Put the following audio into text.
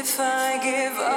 if I give up?